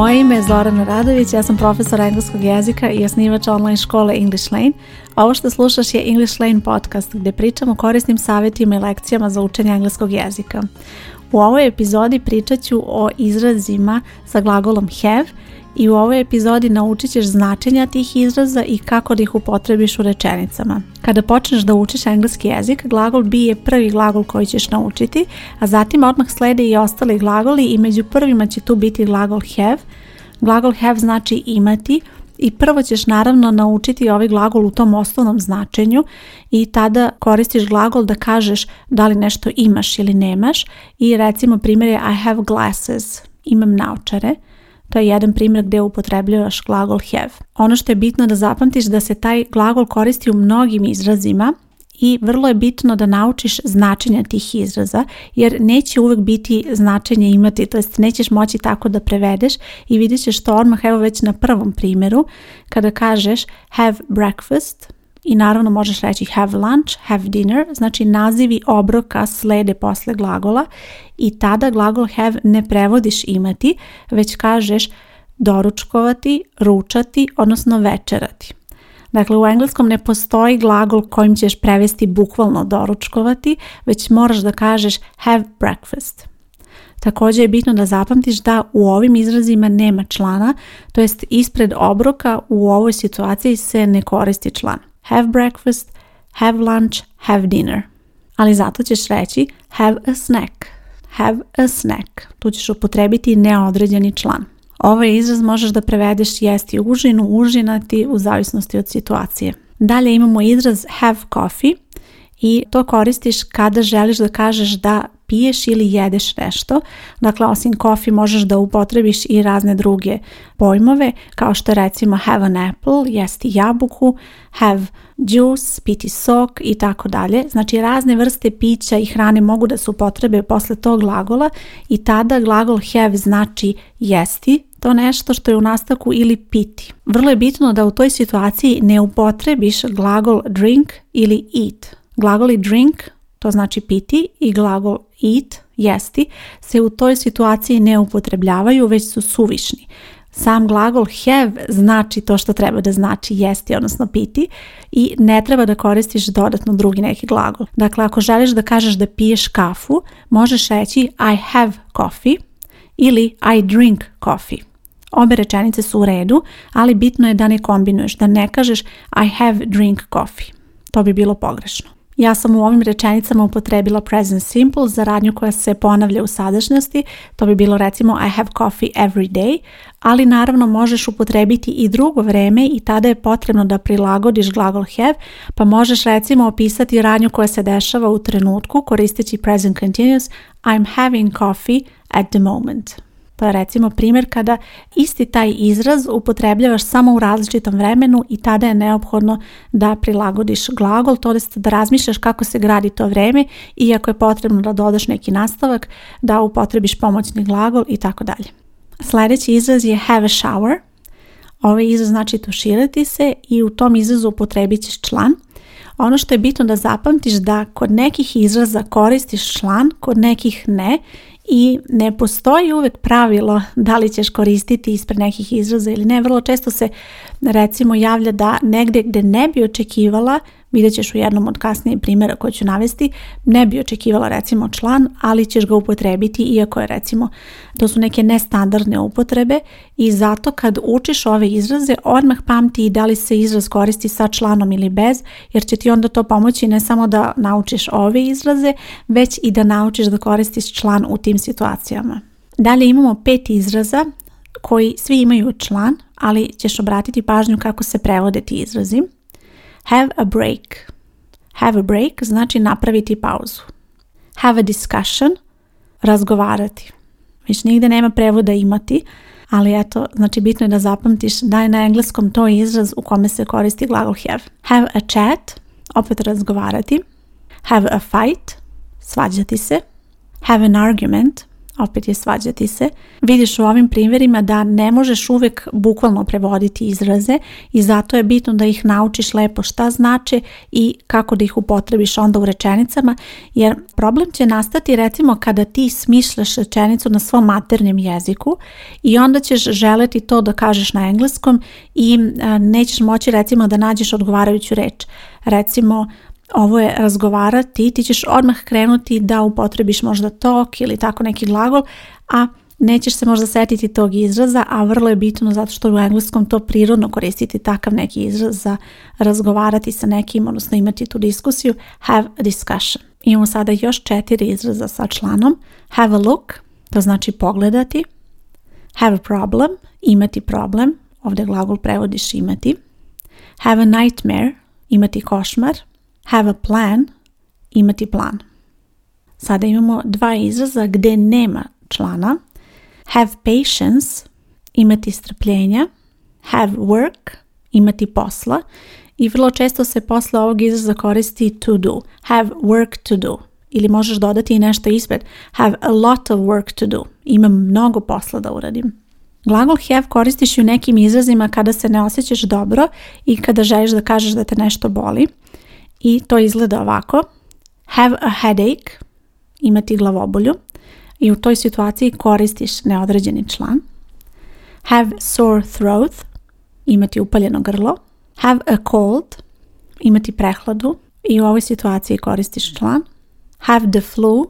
Moje ime je Zorana Radović, ja sam profesor engleskog jezika i osnivač online škole English Lane. Ovo što slušaš je English Lane podcast gdje pričam o korisnim savjetima i lekcijama za učenje engleskog jezika. U ovoj epizodi pričat ću o izrazima sa glagolom have – i u ovoj epizodi naučit ćeš značenja tih izraza i kako da ih upotrebiš u rečenicama. Kada počneš da učiš engleski jezik, glagol be je prvi glagol koji ćeš naučiti, a zatim odmah slede i ostali glagoli i među prvima će tu biti glagol have. Glagol have znači imati, i prvo ćeš naravno naučiti ovaj glagol u tom osnovnom značenju i tada koristiš glagol da kažeš da li nešto imaš ili nemaš i recimo primjer je I have glasses, imam naočare. To je jedan primjer gdje upotrebljavaš glagol have. Ono što je bitno da zapamtiš da se taj glagol koristi u mnogim izrazima i vrlo je bitno da naučiš značenja tih izraza jer neće uvijek biti značenje imati, to jest nećeš moći tako da prevedeš i vidjet ćeš to odmah evo već na prvom primjeru kada kažeš have breakfast, i naravno možeš reći have lunch, have dinner, znači nazivi obroka slede posle glagola i tada glagol have ne prevodiš imati, već kažeš doručkovati, ručati, odnosno večerati. Dakle, u engleskom ne postoji glagol kojim ćeš prevesti bukvalno doručkovati, već moraš da kažeš have breakfast. Također je bitno da zapamtiš da u ovim izrazima nema člana, to jest ispred obroka u ovoj situaciji se ne koristi član have breakfast, have lunch, have dinner. Ali zato ćeš reći have a snack, have a snack. Tu ćeš upotrebiti neodređeni član. Ovaj izraz možeš da prevedeš jesti užinu, užinati u zavisnosti od situacije. Dalje imamo izraz have coffee i to koristiš kada želiš da kažeš da piješ ili jedeš nešto. Dakle, osim kofi možeš da upotrebiš i razne druge pojmove, kao što recimo have an apple, jesti jabuku, have juice, piti sok i tako dalje. Znači razne vrste pića i hrane mogu da se upotrebe posle tog glagola i tada glagol have znači jesti, to nešto što je u nastavku ili piti. Vrlo je bitno da u toj situaciji ne upotrebiš glagol drink ili eat. Glagoli drink to znači piti i glagol eat, jesti, se u toj situaciji ne upotrebljavaju, već su suvišni. Sam glagol have znači to što treba da znači jesti, odnosno piti i ne treba da koristiš dodatno drugi neki glagol. Dakle, ako želiš da kažeš da piješ kafu, možeš reći I have coffee ili I drink coffee. Obe rečenice su u redu, ali bitno je da ne kombinuješ, da ne kažeš I have drink coffee. To bi bilo pogrešno. Ja sam u ovim rečenicama upotrebila present simple za radnju koja se ponavlja u sadašnjosti. To bi bilo recimo I have coffee every day, ali naravno možeš upotrebiti i drugo vreme i tada je potrebno da prilagodiš glagol have, pa možeš recimo opisati radnju koja se dešava u trenutku koristeći present continuous I'm having coffee at the moment. Pa recimo primjer kada isti taj izraz upotrebljavaš samo u različitom vremenu i tada je neophodno da prilagodiš glagol, to da razmišljaš kako se gradi to vreme i ako je potrebno da dodaš neki nastavak, da upotrebiš pomoćni glagol i tako dalje. Sljedeći izraz je have a shower. Ovaj izraz znači tuširati se i u tom izrazu upotrebit ćeš član. Ono što je bitno da zapamtiš da kod nekih izraza koristiš član, kod nekih ne i ne postoji uvek pravilo da li ćeš koristiti ispred nekih izraza ili ne. Vrlo često se recimo javlja da negdje gdje ne bi očekivala vidjet ćeš u jednom od kasnijih primjera koje ću navesti, ne bi očekivala recimo član, ali ćeš ga upotrebiti iako je recimo, to su neke nestandardne upotrebe i zato kad učiš ove izraze odmah pamti da li se izraz koristi sa članom ili bez, jer će ti onda to pomoći ne samo da naučiš ove izraze, već i da naučiš da koristiš član u tim situacijama. Dalje imamo pet izraza koji svi imaju član, ali ćeš obratiti pažnju kako se prevode ti izrazi. Have a break. Have a break znači napraviti pauzu. Have a discussion, razgovarati. Viš nigde nema prevoda imati, ali eto, znači bitno je da zapamtiš da je na engleskom to izraz u kome se koristi glagol have. Have a chat, opet razgovarati. Have a fight, svađati se. Have an argument, opet je svađati se, vidiš u ovim primjerima da ne možeš uvijek bukvalno prevoditi izraze i zato je bitno da ih naučiš lepo šta znače i kako da ih upotrebiš onda u rečenicama, jer problem će nastati recimo kada ti smišljaš rečenicu na svom maternjem jeziku i onda ćeš želeti to da kažeš na engleskom i e, nećeš moći recimo da nađeš odgovarajuću reč. Recimo ovo je razgovarati ti ćeš odmah krenuti da upotrebiš možda tok ili tako neki glagol, a nećeš se možda setiti tog izraza, a vrlo je bitno zato što u engleskom to prirodno koristiti takav neki izraz za razgovarati sa nekim, odnosno imati tu diskusiju, have a discussion. Imamo sada još četiri izraza sa članom, have a look, to znači pogledati, have a problem, imati problem, ovdje glagol prevodiš imati, have a nightmare, imati košmar, have a plan, imati plan. Sada imamo dva izraza gdje nema člana. Have patience, imati strpljenja. Have work, imati posla. I vrlo često se posla ovog izraza koristi to do. Have work to do. Ili možeš dodati i nešto ispred. Have a lot of work to do. Imam mnogo posla da uradim. Glagol have koristiš i u nekim izrazima kada se ne osjećaš dobro i kada želiš da kažeš da te nešto boli. I to izgleda ovako. Have a headache, imati glavobolju. I u toj situaciji koristiš neodređeni član. Have sore throat, imati upaljeno grlo. Have a cold, imati prehladu. I u ovoj situaciji koristiš član. Have the flu,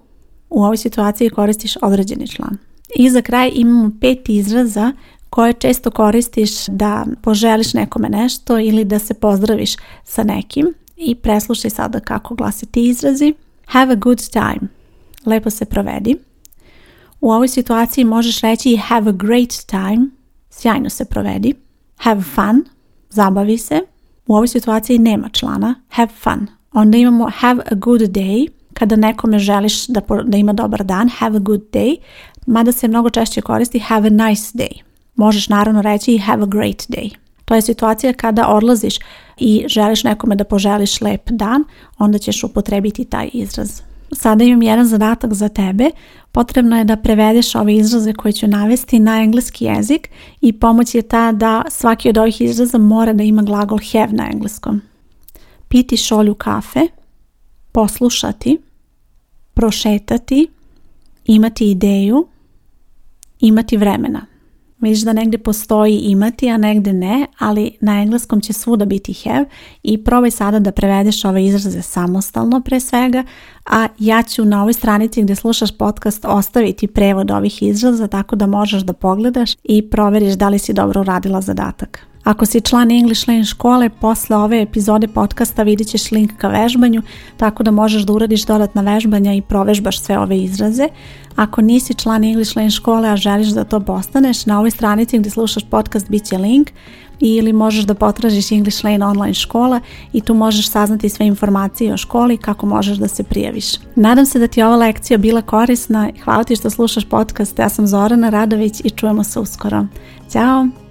u ovoj situaciji koristiš određeni član. I za kraj imamo pet izraza koje često koristiš da poželiš nekome nešto ili da se pozdraviš sa nekim i preslušaj sada kako glase ti izrazi. Have a good time. Lepo se provedi. U ovoj situaciji možeš reći have a great time. Sjajno se provedi. Have fun. Zabavi se. U ovoj situaciji nema člana. Have fun. Onda imamo have a good day. Kada nekome želiš da, da ima dobar dan, have a good day. Mada se mnogo češće koristi have a nice day. Možeš naravno reći have a great day. To je situacija kada odlaziš i želiš nekome da poželiš lep dan, onda ćeš upotrebiti taj izraz. Sada imam jedan zadatak za tebe. Potrebno je da prevedeš ove izraze koje ću navesti na engleski jezik i pomoć je ta da svaki od ovih izraza mora da ima glagol have na engleskom. Piti šolju kafe, poslušati, prošetati, imati ideju, imati vremena. Viš da negde postoji imati, a negdje ne, ali na engleskom će svuda biti have i probaj sada da prevedeš ove izraze samostalno pre svega, a ja ću na ovoj stranici gdje slušaš podcast ostaviti prevod ovih izraza tako da možeš da pogledaš i proveriš da li si dobro uradila zadatak. Ako si član English Lane škole, posle ove epizode podcasta vidit ćeš link ka vežbanju, tako da možeš da uradiš dodatna vežbanja i provežbaš sve ove izraze. Ako nisi član English Lane škole, a želiš da to postaneš, na ovoj stranici gdje slušaš podcast bit će link ili možeš da potražiš English Lane online škola i tu možeš saznati sve informacije o školi kako možeš da se prijaviš. Nadam se da ti je ova lekcija bila korisna. Hvala ti što slušaš podcast. Ja sam Zorana Radović i čujemo se uskoro. Ćao!